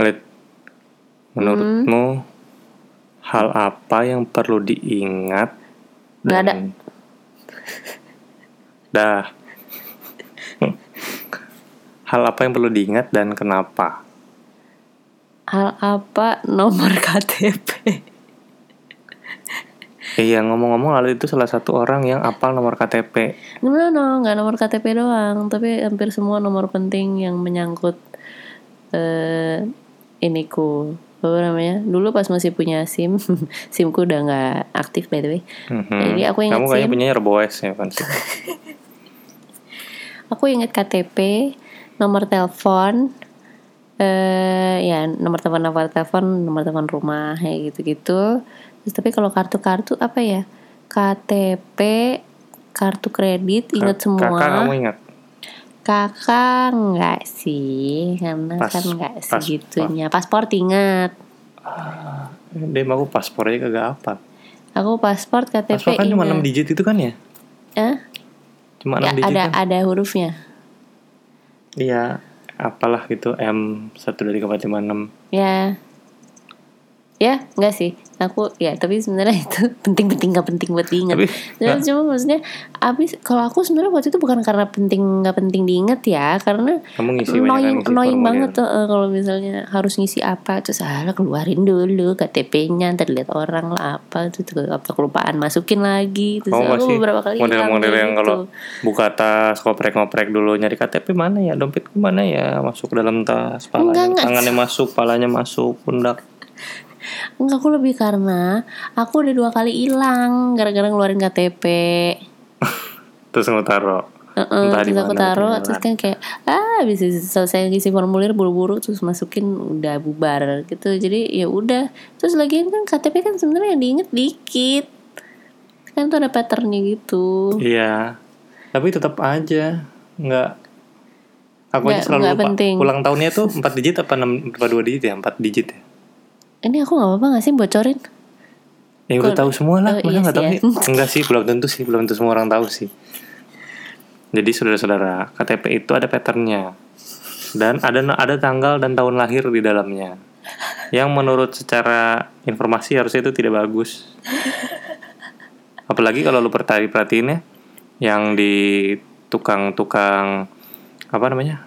Lid, menurutmu hal apa yang perlu diingat? Nggak ada. Dah. hal apa yang perlu diingat dan kenapa? Hal apa nomor KTP? Iya ngomong-ngomong lalu itu salah satu orang yang apal nomor KTP. No, no, nggak nomor KTP doang, tapi hampir semua nomor penting yang menyangkut eh iniku. Apa namanya? Dulu pas masih punya SIM, SIMku udah nggak aktif by the way. Mhm. Jadi aku ingat Kamu kayaknya punya RBOS ya kan? Aku ingat KTP, nomor telepon, eh ya nomor telepon nomor telepon, nomor telepon rumah kayak gitu-gitu. Terus tapi kalau kartu-kartu apa ya? KTP, kartu kredit, ingat semua. Kakak kamu ingat? Kakak enggak sih, karena Pas- kan paspor. segitunya. Paspor ingat. Dia mau paspor aja kagak apa. Aku paspor KTP Paspor kan cuma 6 ingat. digit itu kan ya? Eh? Cuma 6 Ya, digit ada kan? ada hurufnya. Iya, apalah gitu M 1 2 3 4 5 6. Ya. Ya, enggak sih. Aku ya, tapi sebenarnya itu penting-penting nggak penting buat diingat. Tapi nggak- cuma maksudnya abis kalau aku sebenarnya waktu itu bukan karena penting nggak penting diingat ya, karena kamu ngisi annoying, ngisi annoying banget tuh eh, kalau misalnya harus ngisi apa terus salah keluarin dulu KTP-nya ntar lihat orang lah apa juga apa kelupaan masukin lagi terus Kamu aku beberapa kali model-model yang gitu. kalau buka tas ngoprek-ngoprek dulu nyari KTP mana ya dompetku mana ya masuk ke dalam tas palanya enggak. tangannya masuk palanya masuk pundak enggak aku lebih karena aku udah dua kali hilang gara-gara ngeluarin KTP terus taruh. Heeh, Entah di terus aku ketinggalan. terus kan kayak ah bisa selesai ngisi formulir buru-buru terus masukin udah bubar gitu. Jadi ya udah. Terus lagian kan KTP kan sebenarnya yang diinget dikit. Kan tuh ada patternnya gitu. Iya. Tapi tetap aja nggak aku aja Nggak- selalu nggak lupa. penting. ulang tahunnya tuh 4 digit apa 6 apa 2 digit ya? 4 digit ya ini aku nggak apa-apa gak sih bocorin Ya udah tahu semua lah, Oh, iya nggak tahu ya. Enggak sih, belum tentu sih, belum tentu semua orang tahu sih. Jadi saudara-saudara, KTP itu ada patternnya dan ada ada tanggal dan tahun lahir di dalamnya. Yang menurut secara informasi harusnya itu tidak bagus. Apalagi kalau lu perhati perhatiin ya, yang di tukang-tukang apa namanya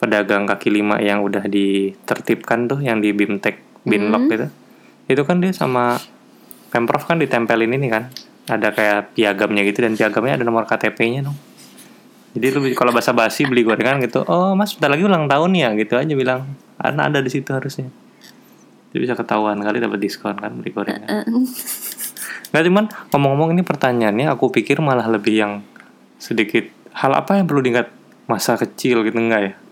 pedagang kaki lima yang udah ditertipkan tuh, yang di Bimtek Binlock gitu, itu kan dia sama pemprov kan ditempelin ini kan. Ada kayak piagamnya gitu dan piagamnya ada nomor KTP-nya dong. Jadi lu kalau bahasa basi beli gorengan gitu oh mas bentar lagi ulang tahun ya gitu aja bilang. Karena ada di situ harusnya. Jadi bisa ketahuan kali dapat diskon kan beli gorengan. Nggak cuman ngomong-ngomong ini pertanyaannya aku pikir malah lebih yang sedikit hal apa yang perlu diingat masa kecil gitu enggak ya? Hmm,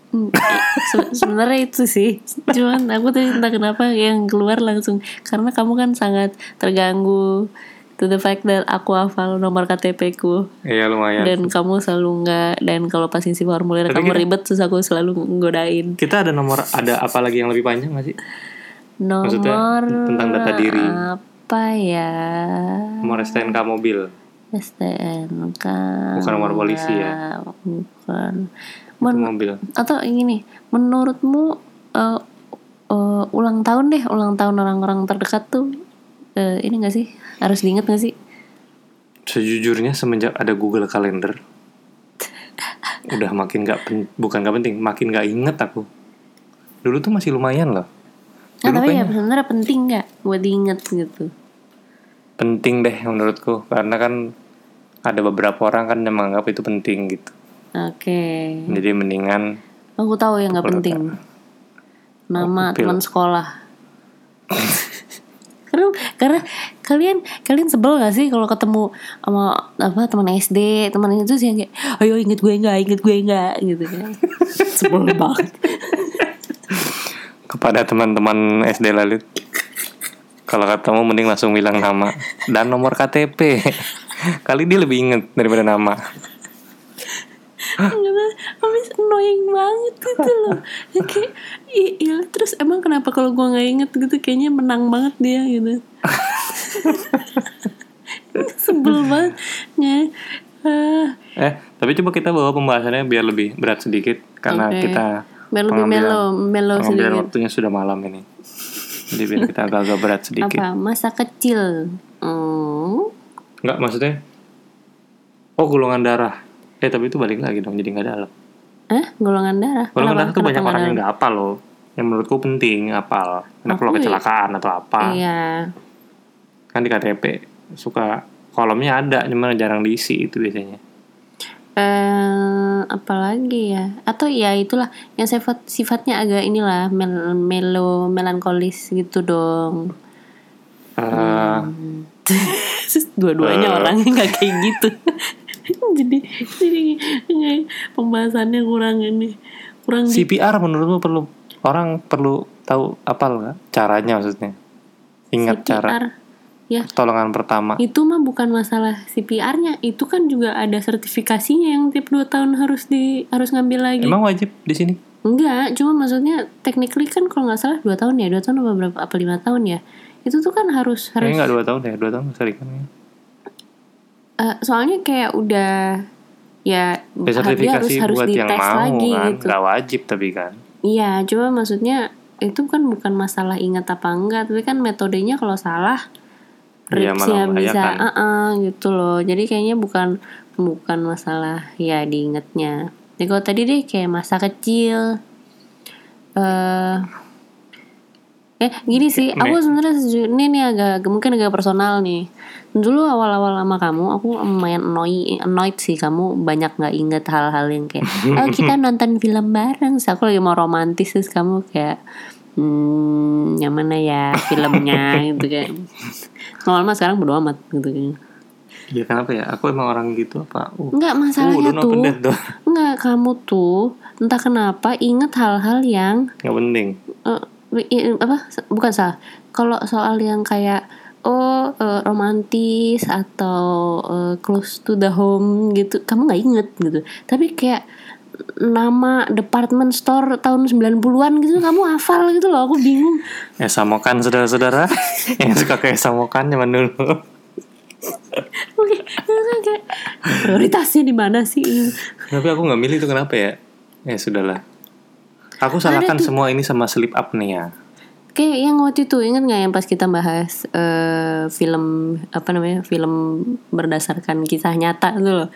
se- sebenarnya itu sih. Cuman aku tuh entah kenapa yang keluar langsung. Karena kamu kan sangat terganggu to the fact that aku hafal nomor KTP ku. Iya lumayan. Dan kamu selalu nggak dan kalau pas isi formulir Tapi kamu kita- ribet terus aku selalu nggodain. Kita ada nomor ada apa lagi yang lebih panjang nggak sih? Nomor Maksudnya tentang data diri. apa ya? Nomor STNK mobil. STNK Bukan nomor polisi ya? bukan Men- mobil atau ini menurutmu eh, eh, ulang tahun deh ulang tahun orang-orang terdekat tuh eh, ini gak sih? Harus diinget gak sih? Sejujurnya semenjak ada Google Calendar Udah makin gak pen- Bukan gak penting Makin gak inget aku. Dulu tuh masih lumayan loh. Nah, tapi ya sebenarnya penting nggak buat diinget gitu? Penting deh menurutku Karena kan Ada beberapa orang kan yang menganggap itu penting gitu oke. Jadi mendingan aku tahu yang nggak penting. nama teman sekolah. Karena karena kalian kalian sebel gak sih kalau ketemu sama apa teman SD teman itu sih yang kayak ayo inget gue nggak inget gue nggak gitu kan. Sebel banget. Kepada teman-teman SD lalu. Kalau ketemu mending langsung bilang nama Dan nomor KTP Kali dia lebih inget daripada nama habis annoying banget gitu loh. Ya kayak iya terus emang kenapa kalau gue nggak inget gitu? Kayaknya menang banget dia gitu. Sebel banget. Ah, Eh, tapi coba kita bawa pembahasannya biar lebih berat sedikit karena Oke. kita biar lebih melo melo sedikit. waktunya sudah malam ini. Jadi biar kita agak-agak berat sedikit. Apa? Masa kecil. Oh. Enggak maksudnya? Oh golongan darah eh tapi itu balik lagi dong jadi nggak dalam. Eh golongan darah? Golongan darah tuh banyak orang yang nggak apal loh. Yang menurutku penting apal. Kenapa lo Aku- kecelakaan atau apa. Iya. Kan di KTP suka kolomnya ada cuma jarang diisi itu biasanya. Eh apalagi ya? Atau ya itulah yang sifat sifatnya agak inilah mel melo melankolis gitu dong. Eh, Terus dua-duanya Eh. orangnya nggak kayak gitu jadi jadi pembahasannya kurang ini kurang di CPR menurutmu perlu orang perlu tahu apal nggak? Caranya maksudnya. Ingat cara CPR. ya. pertolongan pertama. Itu mah bukan masalah CPR-nya itu kan juga ada sertifikasinya yang tiap dua tahun harus di harus ngambil lagi. Emang wajib di sini? Enggak cuma maksudnya technically kan kalau nggak salah dua tahun ya. Dua tahun apa berapa? Apa lima tahun ya? Itu tuh kan harus harus kayaknya nggak dua tahun ya? Dua tahun sering kan eh, soalnya kayak udah ya ya dia sertifikasi harus harus buat yang dites mau lagi kan gitu nggak wajib tapi kan Iya, cuma maksudnya itu kan bukan masalah ingat apa enggak, tapi kan metodenya kalau salah Iya, riksnya malah bisa membahayakan. uh-uh, gitu loh. Jadi kayaknya bukan bukan masalah ya diingatnya. Jadi kalau tadi deh kayak masa kecil eh eh gini sih, aku Nih. sebenarnya ini nih agak mungkin agak personal nih. Dulu awal-awal sama kamu, aku lumayan annoy, annoyed sih kamu banyak nggak inget hal-hal yang kayak, oh kita nonton film bareng, Terus aku lagi mau romantis terus kamu kayak, hmm, yang mana ya filmnya gitu kayak. Lama-lama sekarang bodo amat gitu kan. ya kenapa ya aku emang orang gitu apa uh, Enggak uh masalahnya open tuh, enggak kamu tuh entah kenapa inget hal-hal yang nggak penting i- apa? Bukan salah. Kalau soal yang kayak oh eh, romantis atau eh, close to the home gitu kamu nggak inget gitu. Tapi kayak nama department store tahun 90-an gitu kamu hafal gitu loh aku bingung. Ya samokan saudara-saudara. Yang suka kayak samokan zaman dulu. Oke kayak prioritasnya di mana sih? Tapi aku nggak milih itu kenapa ya? Ya sudahlah aku salahkan semua ini sama sleep apnea Kayak yang waktu itu ingat nggak yang pas kita bahas eh, film apa namanya film berdasarkan kisah nyata itu loh.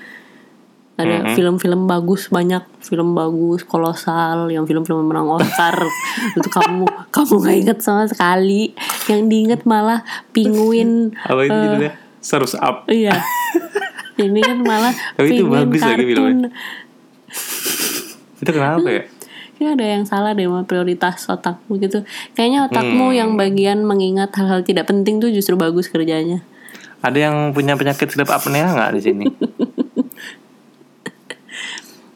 Ada film-film bagus banyak film bagus kolosal yang film-film menang Oscar. Itu kamu kamu nggak inget sama sekali. Yang diinget malah penguin apa itu judulnya? Surf's Up. iya. Ini kan malah Tapi itu bagus lagi filmnya. kartun itu kenapa ya Kayaknya ada yang salah deh sama prioritas otakmu gitu. Kayaknya otakmu Hmm. yang bagian mengingat hal-hal tidak penting tuh justru bagus kerjanya. ada yang punya penyakit sleep apnea nggak di sini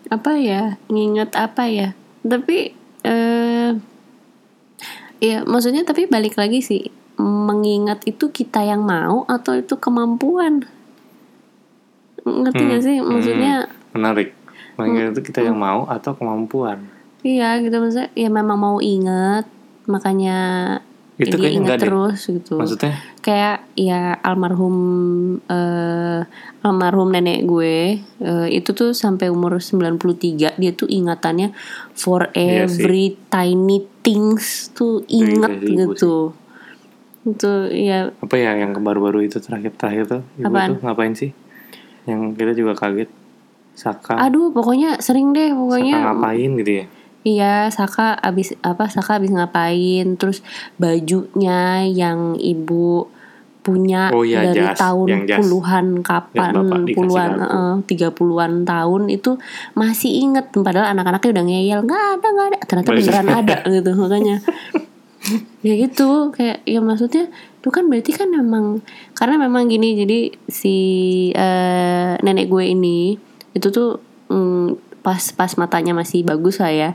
Apa ya? Nginget apa ya? Tapi eh ya maksudnya tapi balik lagi sih mengingat itu kita yang mau atau itu kemampuan? Ngerti gak sih? Maksudnya menarik Mengingat itu kita Hmm. yang mau atau kemampuan iya gitu. Maksudnya ya memang mau inget makanya Itu dia inget enggak deh. terus gitu. maksudnya? Kayak ya almarhum eh almarhum nenek gue eh, itu tuh sampai umur 93 dia tuh ingatannya for Iya sih. every tiny things tuh inget Iya sih, ibu gitu. itu ya apa ya yang baru-baru itu terakhir terakhir tuh ibu Apaan? tuh ngapain sih? Yang kita juga kaget Saka. Aduh pokoknya sering deh Saka pokoknya ngapain gitu ya Iya, Saka abis apa Saka abis ngapain? Terus bajunya yang ibu punya Oh iya, dari jas. tahun Yang jas. puluhan kapan puluhan eh, tiga puluhan tahun itu masih inget padahal anak-anaknya udah ngeyel nggak ada nggak ada ternyata Bener. beneran ada gitu makanya ya gitu kayak ya maksudnya itu kan berarti kan memang karena memang gini jadi si eh, nenek gue ini itu tuh mm, pas pas matanya masih bagus lah ya.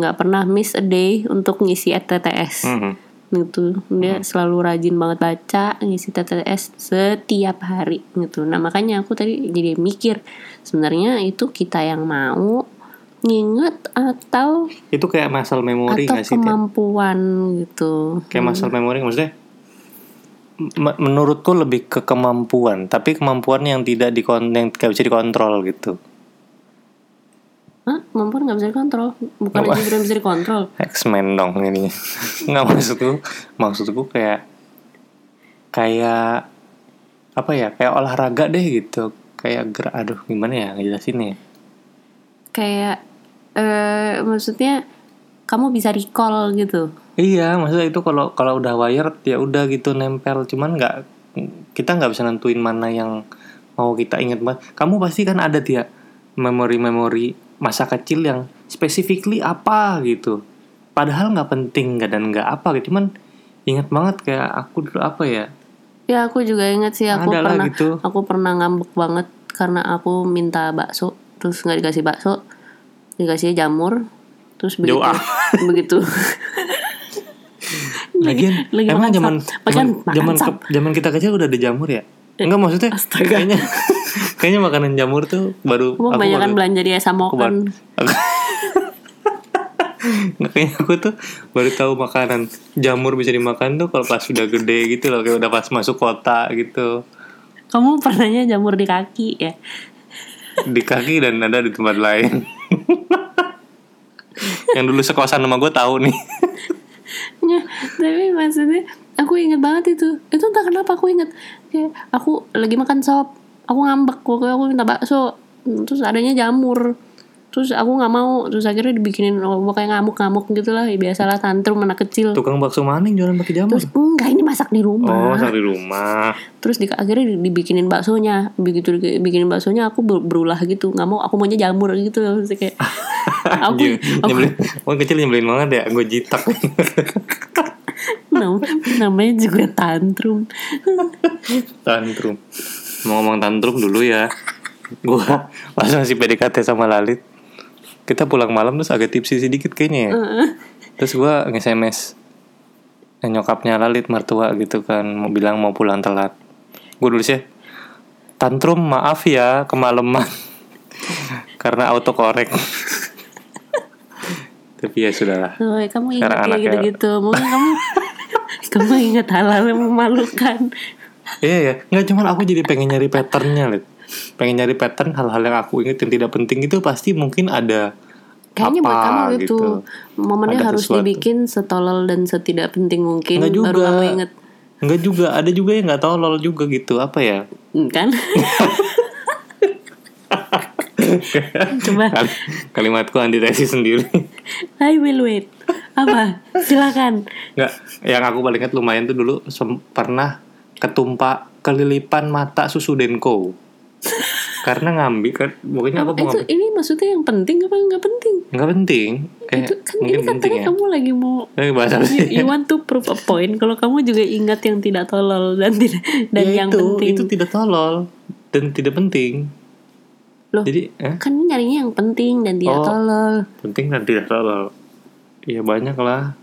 Nggak pernah miss a day untuk ngisi TTS Mhm. gitu. Dia selalu rajin banget baca ngisi TTS setiap hari gitu. Nah makanya aku tadi jadi mikir sebenarnya itu kita yang mau nginget atau itu kayak muscle memory atau sih kemampuan gitu. Kayak muscle memory maksudnya m- menurutku lebih ke kemampuan tapi kemampuan yang tidak di yang tidak bisa dikontrol gitu Hah? Mampu nggak bisa dikontrol Bukan Oh. aja tidak bisa dikontrol X-Men dong ini. Nggak maksudku, maksudku kayak kayak apa ya? Kayak olahraga deh gitu. Kayak gerak aduh gimana ya ngejelasin ya? Kayak eh Maksudnya Kamu bisa recall gitu Iya, maksudnya itu kalau kalau udah wired ya udah gitu nempel. Cuman nggak kita nggak bisa nentuin mana yang mau kita ingat banget. Kamu pasti kan ada dia memori-memori masa kecil yang specifically apa gitu. Padahal nggak penting nggak dan nggak apa gitu. Cuman ingat banget kayak aku dulu apa ya? Ya aku juga ingat sih Aku Ada lah pernah gitu. Aku pernah ngambek banget Karena aku minta bakso Terus nggak dikasih bakso Dikasih jamur Terus begitu ah. Begitu Lagian lagi emang zaman zaman zaman, zaman kita kecil udah ada jamur ya? Enggak maksudnya Astaga. kayaknya kayaknya makanan jamur tuh baru Kamu kebanyakan baru- belanja di Esa aku baru- Moken Nggak, kayaknya aku tuh baru tahu makanan jamur bisa dimakan tuh kalau pas sudah gede gitu loh kayak udah pas masuk kota gitu. Kamu pernahnya jamur di kaki ya? Di kaki dan ada di tempat lain. Yang dulu sekosan sama gue tahu nih. Ya, tapi maksudnya aku inget banget itu. Itu entah kenapa aku inget kayak aku lagi makan sop aku ngambek pokoknya aku minta bakso. Terus adanya jamur. Terus aku nggak mau. Terus akhirnya dibikinin oh, pokoknya ngamuk-ngamuk gitu lah. Ya, biasalah tantrum anak kecil. Tukang bakso mana yang jualan pakai jamur? Terus enggak ini masak di rumah. Oh di rumah. Terus di, akhirnya di- dibikinin baksonya. Begitu dibikinin baksonya aku ber- berulah gitu. Nggak mau aku maunya jamur gitu Maksudnya kayak aku, aku nyebelin. Oh kecil nyebelin banget ya gue jitak. Nam- namanya juga tantrum. Tantrum mau ngomong tantrum dulu ya. Gue pas masih PDKT sama Lalit kita pulang malam terus agak tipsi sedikit kayaknya ya. Terus gue nge-SMS eh, nyokapnya Lalit mertua gitu kan mau bilang mau pulang telat. Gue tulis ya tantrum maaf ya kemalaman karena autocorrect. Tapi ya sudahlah. Oh, kamu ingat kayak gitu-gitu. Mungkin kamu kamu ingat hal-hal yang memalukan. Iya ya, nggak cuman aku jadi pengen nyari patternnya, Lid. Pengen nyari pattern hal-hal yang aku ingat yang tidak penting itu pasti mungkin ada Kayaknya buat kamu itu gitu. momennya Ada harus sesuatu. dibikin setolol dan setidak penting mungkin Nggak baru juga. kamu inget Enggak juga, ada juga yang nggak tolol juga gitu. Apa ya? Hmm, kan? Coba Kal- Kalimatku antitesis sendiri. I will wait. Apa? Silakan. Nggak, yang aku paling ingat lumayan tuh dulu pernah ketumpak kelilipan mata susu Denko. Karena ngambil kan, aku Apa, itu ini maksudnya yang penting apa nggak penting? Nggak penting. Eh, itu kan mungkin ini penting katanya ya. kamu lagi mau Eh, bahasa you, you want to prove a point kalau kamu juga ingat yang tidak tolol dan tidak dan Ya yang itu, penting. itu tidak tolol dan tidak penting. Loh, Jadi, eh, kan nyarinya yang penting dan tidak Oh. tolol. penting dan tidak tolol. Iya banyak lah.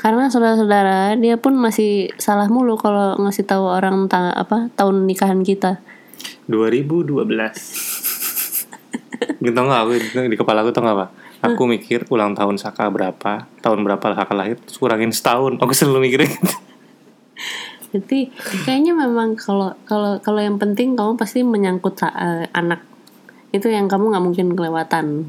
Karena saudara-saudara dia pun masih salah mulu kalau ngasih tahu orang tentang apa tahun nikahan kita. 2012. Gitu nggak aku di kepala aku tau nggak apa? Aku mikir ulang tahun Saka berapa, tahun berapa Saka lahir, terus kurangin setahun. Aku selalu mikirnya gitu. Jadi kayaknya memang kalau kalau kalau yang penting kamu pasti menyangkut eh, anak itu yang kamu nggak mungkin kelewatan.